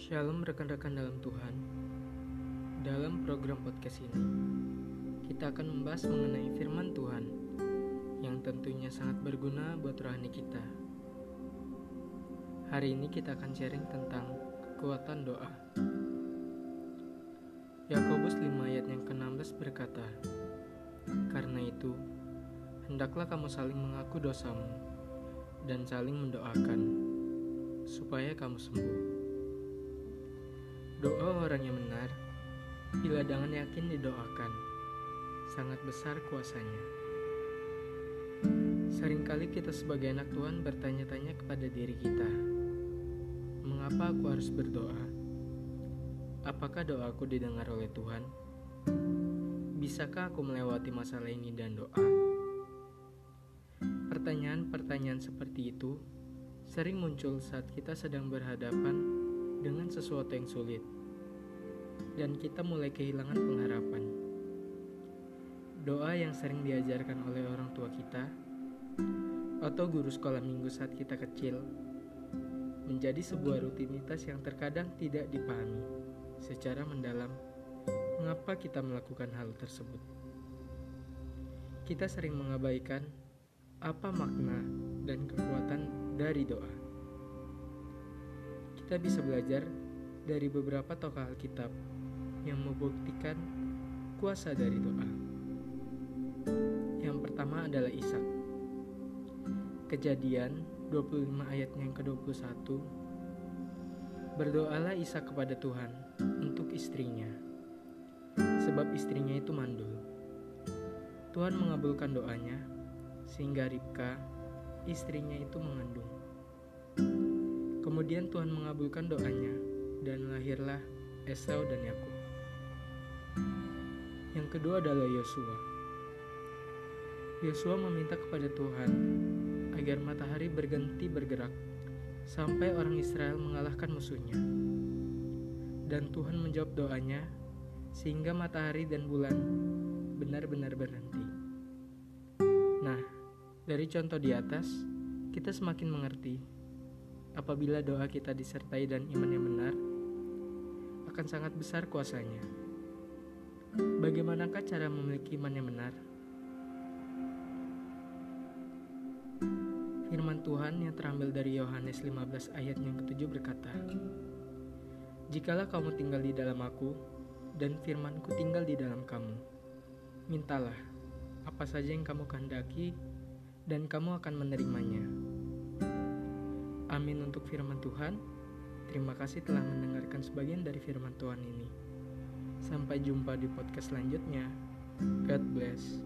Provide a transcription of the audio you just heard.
Shalom rekan-rekan dalam Tuhan. Dalam program podcast ini, kita akan membahas mengenai firman Tuhan yang tentunya sangat berguna buat rohani kita. Hari ini kita akan sharing tentang kekuatan doa. Yakobus 5 ayat yang ke-16 berkata, Karena itu, hendaklah kamu saling mengaku dosamu dan saling mendoakan supaya kamu sembuh. Orang yang benar, bila dengan yakin didoakan, sangat besar kuasanya. Seringkali kita sebagai anak Tuhan bertanya-tanya kepada diri kita, mengapa aku harus berdoa? Apakah doaku didengar oleh Tuhan? Bisakah aku melewati masalah ini dan doa? Pertanyaan-pertanyaan seperti itu sering muncul saat kita sedang berhadapan dengan sesuatu yang sulit, dan kita mulai kehilangan pengharapan. Doa yang sering diajarkan oleh orang tua kita atau guru sekolah minggu saat kita kecil menjadi sebuah rutinitas yang terkadang tidak dipahami secara mendalam mengapa kita melakukan hal tersebut. Kita sering mengabaikan apa makna dan kekuatan dari doa kita bisa belajar dari beberapa tokoh Alkitab yang membuktikan kuasa dari doa. Yang pertama adalah Ishak. Kejadian 25 ayat yang ke-21 Berdoalah Ishak kepada Tuhan untuk istrinya sebab istrinya itu mandul. Tuhan mengabulkan doanya sehingga Ribka istrinya itu mengandung. Kemudian Tuhan mengabulkan doanya dan lahirlah Esau dan Yakub. Yang kedua adalah Yosua. Yosua meminta kepada Tuhan agar matahari berganti bergerak sampai orang Israel mengalahkan musuhnya. Dan Tuhan menjawab doanya sehingga matahari dan bulan benar-benar berhenti. Nah, dari contoh di atas, kita semakin mengerti apabila doa kita disertai dan iman yang benar, akan sangat besar kuasanya. Bagaimanakah cara memiliki iman yang benar? Firman Tuhan yang terambil dari Yohanes 15 ayat yang ketujuh berkata, Jikalau kamu tinggal di dalam aku, dan firmanku tinggal di dalam kamu, mintalah apa saja yang kamu kehendaki, dan kamu akan menerimanya. Amin untuk firman Tuhan. Terima kasih telah mendengarkan sebagian dari firman Tuhan ini. Sampai jumpa di podcast selanjutnya. God bless.